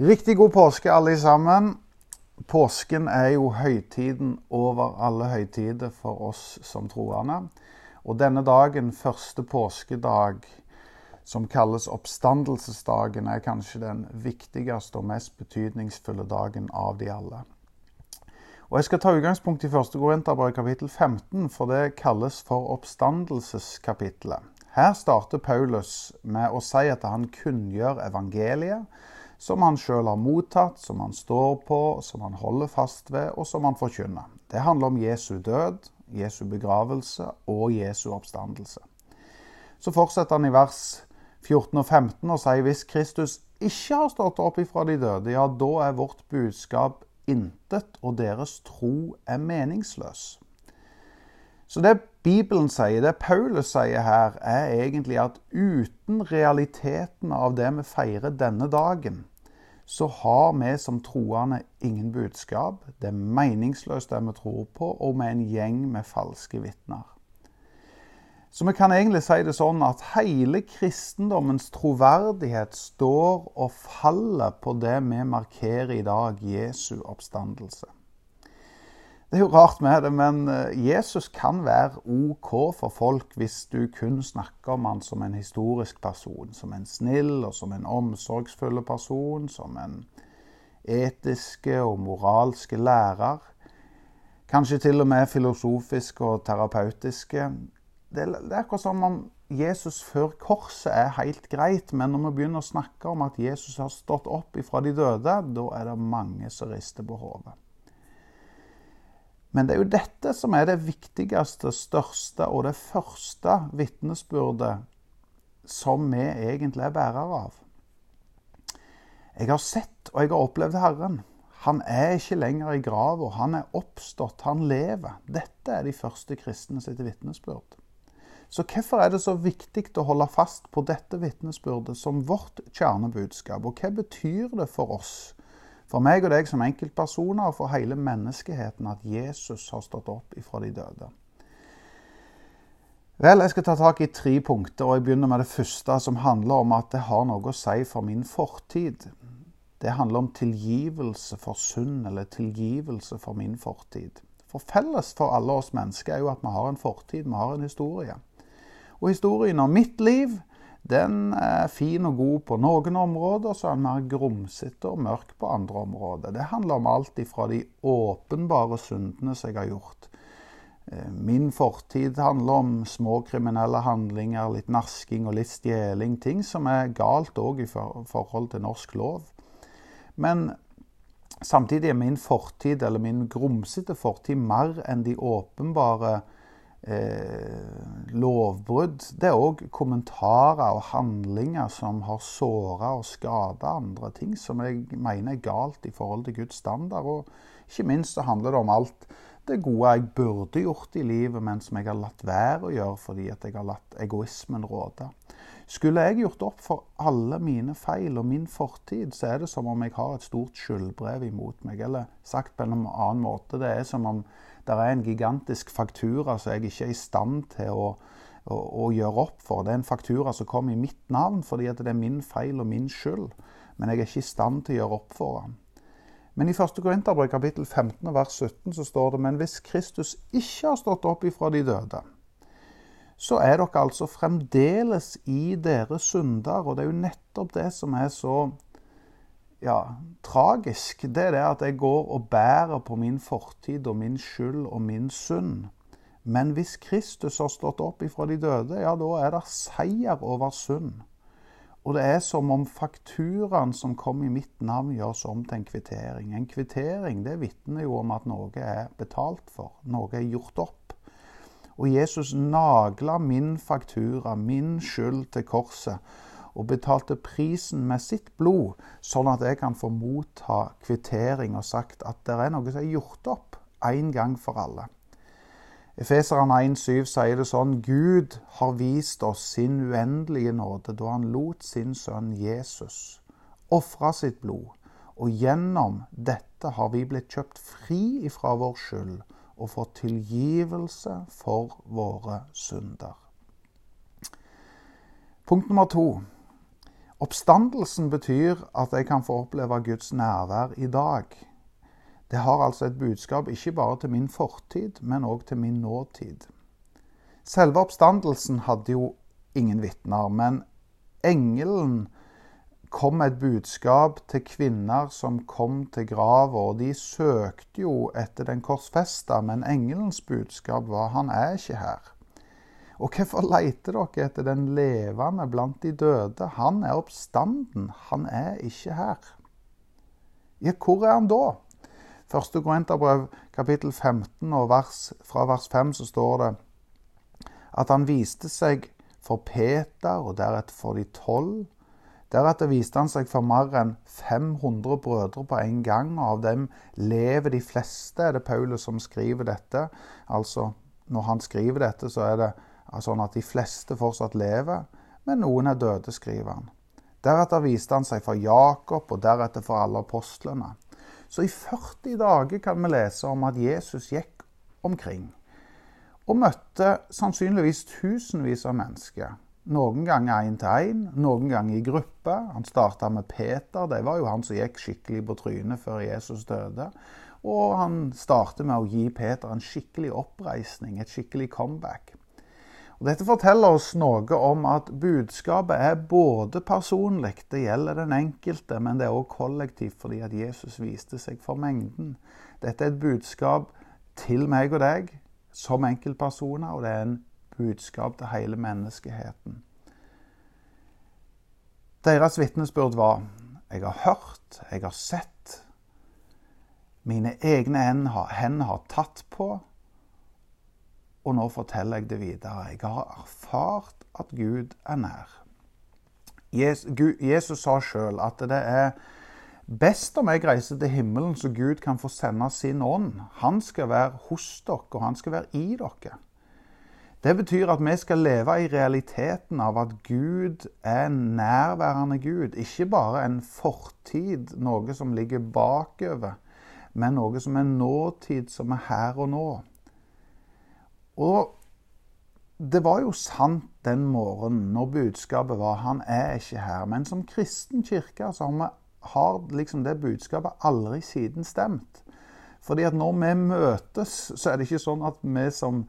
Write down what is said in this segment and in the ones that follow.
Riktig god påske, alle sammen. Påsken er jo høytiden over alle høytider for oss som troende. Og denne dagen, første påskedag, som kalles oppstandelsesdagen, er kanskje den viktigste og mest betydningsfulle dagen av de alle. Og Jeg skal ta utgangspunkt i 1. Korinterbrev kapittel 15, for det kalles for oppstandelseskapitlet. Her starter Paulus med å si at han kunngjør evangeliet som han sjøl har mottatt, som han står på, som han holder fast ved, og som han forkynner. Det handler om Jesu død, Jesu begravelse og Jesu oppstandelse. Så fortsetter han i vers 14 og 15 og sier hvis Kristus ikke har stått opp ifra de døde, ja, da er vårt budskap intet, og deres tro er meningsløs. Så det Bibelen sier, det Paulus sier her, er egentlig at uten realiteten av det vi feirer denne dagen, så har vi som troende ingen budskap. Det er meningsløst det vi tror på, og vi er en gjeng med falske vitner. Så vi kan egentlig si det sånn at hele kristendommens troverdighet står og faller på det vi markerer i dag, Jesu oppstandelse. Det er jo rart med det, men eh, Jesus kan være OK for folk hvis du kun snakker om han som en historisk person. Som en snill og som en omsorgsfull person, som en etiske og moralske lærer. Kanskje til og med filosofiske og terapeutiske. Det er akkurat som om Jesus før korset er helt greit, men når vi begynner å snakke om at Jesus har stått opp ifra de døde, da er det mange som rister på hodet. Men det er jo dette som er det viktigste, største og det første vitnesbyrdet som vi egentlig er bærere av. Jeg har sett og jeg har opplevd Herren. Han er ikke lenger i grava. Han er oppstått. Han lever. Dette er de første kristne sitt vitnesbyrd. Så hvorfor er det så viktig å holde fast på dette vitnesbyrdet som vårt kjernebudskap? Og hva betyr det for oss for meg og deg som enkeltpersoner og for hele menneskeheten at Jesus har stått opp ifra de døde. Vel, jeg skal ta tak i tre punkter, og jeg begynner med det første, som handler om at det har noe å si for min fortid. Det handler om tilgivelse for synd, eller tilgivelse for min fortid. For felles for alle oss mennesker er jo at vi har en fortid, vi har en historie. Og historien om mitt liv den er fin og god på noen områder, så er den mer grumsete og mørk på andre områder. Det handler om alt ifra de åpenbare syndene som jeg har gjort. Eh, min fortid handler om små kriminelle handlinger, litt nasking og litt stjeling. Ting som er galt òg i forhold til norsk lov. Men samtidig er min fortid, eller min grumsete fortid, mer enn de åpenbare eh, lovbrudd. Det er òg kommentarer og handlinger som har såra og skada andre. Ting som jeg mener er galt i forhold til Guds standard. Og ikke minst så handler det om alt det gode jeg burde gjort i livet, men som jeg har latt være å gjøre fordi jeg har latt egoismen råde. Skulle jeg gjort opp for alle mine feil og min fortid, så er det som om jeg har et stort skyldbrev imot meg. Eller sagt på en annen måte, det er som om det er en gigantisk faktura som jeg ikke er i stand til å, å, å, gjøre opp for. Det er en faktura som kommer i mitt navn fordi det er min feil og min skyld. Men jeg er ikke i stand til å gjøre opp for den. Men i 1. Korinterbrev kapittel 15 vers 17 så står det men hvis Kristus ikke har stått opp ifra de døde, så er dere altså fremdeles i deres synder. Og det er jo nettopp det som er så ja, tragisk, det er det at jeg går og bærer på min fortid og min skyld og min synd. Men hvis Kristus har stått opp ifra de døde, ja, da er det seier over synd. Og det er som om fakturaen som kom i mitt navn, gjøres om til en kvittering. En kvittering det vitner jo om at noe er betalt for, noe er gjort opp. Og Jesus nagla min faktura, min skyld, til korset og betalte prisen med sitt blod, sånn at jeg kan få motta kvittering og sagt at det er noe som er gjort opp en gang for alle. Efeseren 1,7 sier det sånn Gud har vist oss sin uendelige nåde da han lot sin sønn Jesus ofre sitt blod, og gjennom dette har vi blitt kjøpt fri ifra vår skyld og få tilgivelse for våre synder. Punkt nummer to. Oppstandelsen betyr at jeg kan få oppleve Guds nærvær i dag. Det har altså et budskap ikke bare til min fortid, men òg til min nåtid. Selve oppstandelsen hadde jo ingen vitner, men engelen kom et budskap til kvinner som kom til grava, og de søkte jo etter den korsfesta, men engelens budskap var 'han er ikke her'. Og hvorfor leiter dere etter den levende blant de døde? Han er oppstanden, han er ikke her. Ja, hvor er han da? Første Korinterbrev kapittel 15 og vers, fra vers 5 så står det at han viste seg for Peter og deretter for de tolv. Deretter viste han seg for mer enn 500 brødre på en gang, og av dem lever de fleste, er det Paulus som skriver dette. Altså, når han skriver dette, så er det sånn at de fleste fortsatt lever, men noen er døde, skriver han. Deretter viste han seg for Jakob, og deretter for alle apostlene. Så i 40 dager kan vi lese om at Jesus gikk omkring og møtte sannsynligvis tusenvis av mennesker. Noen ganger én til én, noen ganger i gruppe. Han starta med Peter. Det var jo han som gikk skikkelig på trynet før Jesus døde. Og han starter med å gi Peter en skikkelig oppreisning, et skikkelig comeback. Og dette forteller oss noe om at budskapet er både personlig, det gjelder den enkelte, men det er òg kollektivt fordi at Jesus viste seg for mengden. Dette er et budskap til meg og deg som enkeltpersoner, og det er en budskap til hele menneskeheten. Deres vitnesbyrd var jeg har hørt, jeg har sett. Mine egne hender har tatt på, og nå forteller jeg det videre. Jeg har erfart at Gud er nær. Jesus sa sjøl at det er best om jeg reiser til himmelen, så Gud kan få sende sin ånd. Han skal være hos dere, og han skal være i dere. Det betyr at vi skal leve i realiteten av at Gud er en nærværende Gud. Ikke bare en fortid, noe som ligger bakover, men noe som er nåtid, som er her og nå. Og det var jo sant den morgenen når budskapet var 'Han er ikke her'. Men som kristen kirke så har, vi, liksom det budskapet aldri siden stemt. Fordi at når vi møtes, så er det ikke sånn at vi som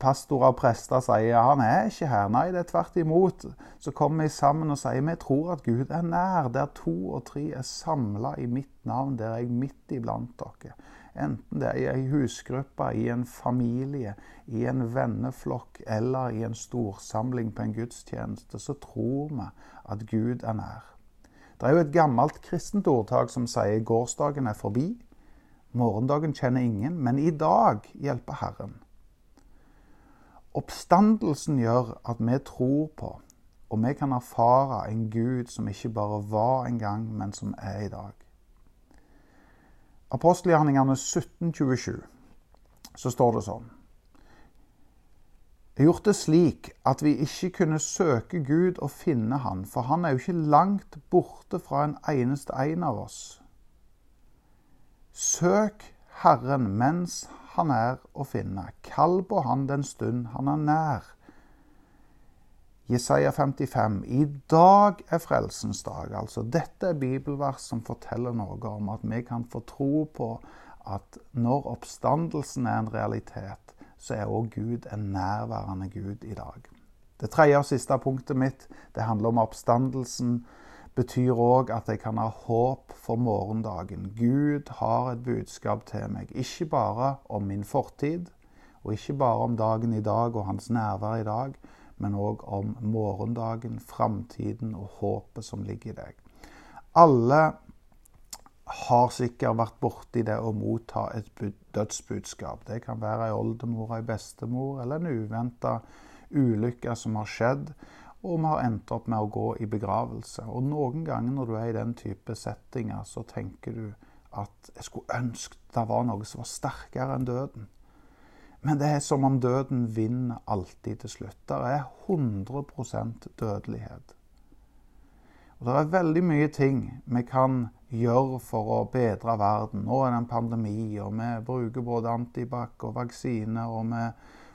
pastorer og prester sier han er ikke her. Nei, det er tvert imot. Så kommer vi sammen og sier vi tror at Gud er nær. Der to og tre er samla i mitt navn, der er jeg midt iblant dere. Enten det er i ei husgruppe, i en familie, i en venneflokk eller i en storsamling på en gudstjeneste, så tror vi at Gud er nær. Det er jo et gammelt kristent ordtak som sier gårsdagen er forbi, morgendagen kjenner ingen, men i dag hjelper Herren. Oppstandelsen gjør at vi tror på, og vi kan erfare en Gud som ikke bare var en gang, men som er i dag. Apostelgjerningene 1727, så står det sånn Jeg gjort det slik at vi ikke kunne søke Gud og finne Han, for Han er jo ikke langt borte fra en eneste en av oss. Søk Herren mens han er å finne. Kall på han den stund han er nær. Jesaja 55. I dag er frelsens dag. Altså, dette er bibelvers som forteller noe om at vi kan få tro på at når oppstandelsen er en realitet, så er òg Gud en nærværende Gud i dag. Det tredje og siste punktet mitt det handler om oppstandelsen betyr òg at jeg kan ha håp for morgendagen. Gud har et budskap til meg, ikke bare om min fortid, og ikke bare om dagen i dag og hans nærvær i dag, men òg om morgendagen, framtiden og håpet som ligger i deg. Alle har sikkert vært borti det å motta et dødsbudskap. Det kan være ei oldemor, ei bestemor eller en uventa ulykke som har skjedd og vi har endt opp med å gå i begravelse. Og noen ganger når du er i den type settinger, så tenker du at jeg skulle ønske det var noe som var sterkere enn døden. Men det er som om døden vinner alltid til slutt. Det er 100% dødelighet. Og Det er veldig mye ting vi kan gjøre for å bedre verden. Nå er det en pandemi, og vi bruker både antibac og vaksine. og vi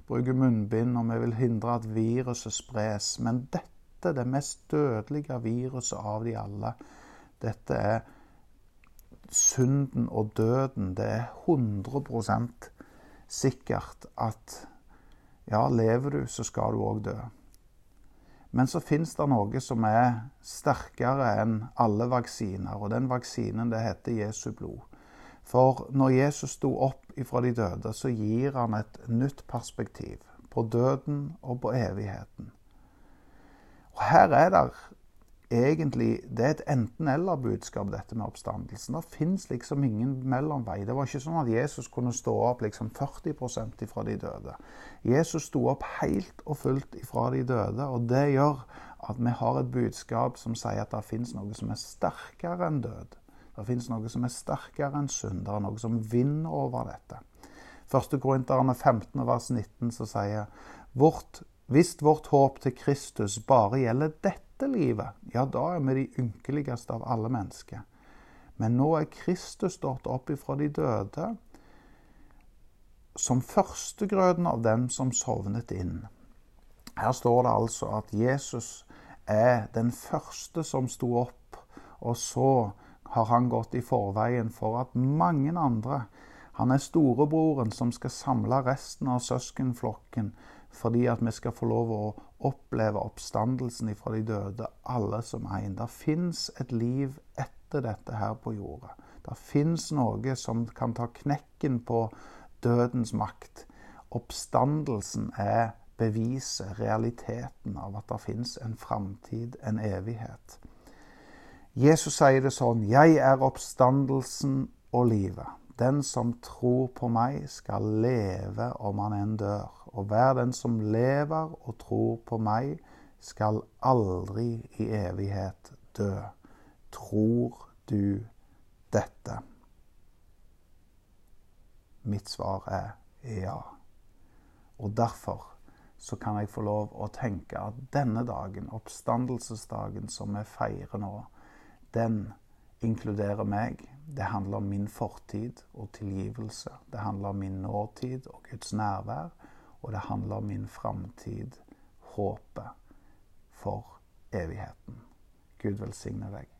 bruker munnbind, og vi vil hindre at viruset spres. Men dette det mest dødelige viruset av de alle, dette er synden og døden. Det er 100% sikkert at ja, lever du, så skal du òg dø. Men så fins det noe som er sterkere enn alle vaksiner, og den vaksinen det heter Jesu blod. For når Jesus sto opp ifra de døde, så gir han et nytt perspektiv på døden og på evigheten. Og her er det egentlig Det er et enten-eller-budskap, dette med oppstandelsen. Det fins liksom ingen mellomvei. Det var ikke sånn at Jesus kunne stå opp liksom 40% ifra de døde. Jesus sto opp helt og fullt ifra de døde, og det gjør at vi har et budskap som sier at det fins noe som er sterkere enn død. Det fins noe som er sterkere enn synd. Det er noe som vinner over dette. 1. Korinterne 15, vers 19, så sier vårt, Hvis vårt håp til Kristus bare gjelder dette livet, ja, da er vi de ynkeligste av alle mennesker. Men nå er Kristus stått opp ifra de døde som førstegrøden av dem som sovnet inn. Her står det altså at Jesus er den første som sto opp, og så har han gått i forveien for at mange andre Han er storebroren som skal samle resten av søskenflokken fordi at vi skal få lov å oppleve oppstandelsen ifra de døde, alle som en. Det fins et liv etter dette her på jorda. Det fins noe som kan ta knekken på dødens makt. Oppstandelsen er beviset, realiteten av at det fins en framtid, en evighet. Jesus sier det sånn 'Jeg er oppstandelsen og livet'. Den som tror på meg, skal leve om han enn dør. Og hver den som lever og tror på meg, skal aldri i evighet dø. Tror du dette? Mitt svar er ja. Og derfor så kan jeg få lov å tenke at denne dagen, oppstandelsesdagen som vi feirer nå, den inkluderer meg. Det handler om min fortid og tilgivelse. Det handler om min nåtid og Guds nærvær. Og det handler om min framtid, håpet for evigheten. Gud velsigne deg.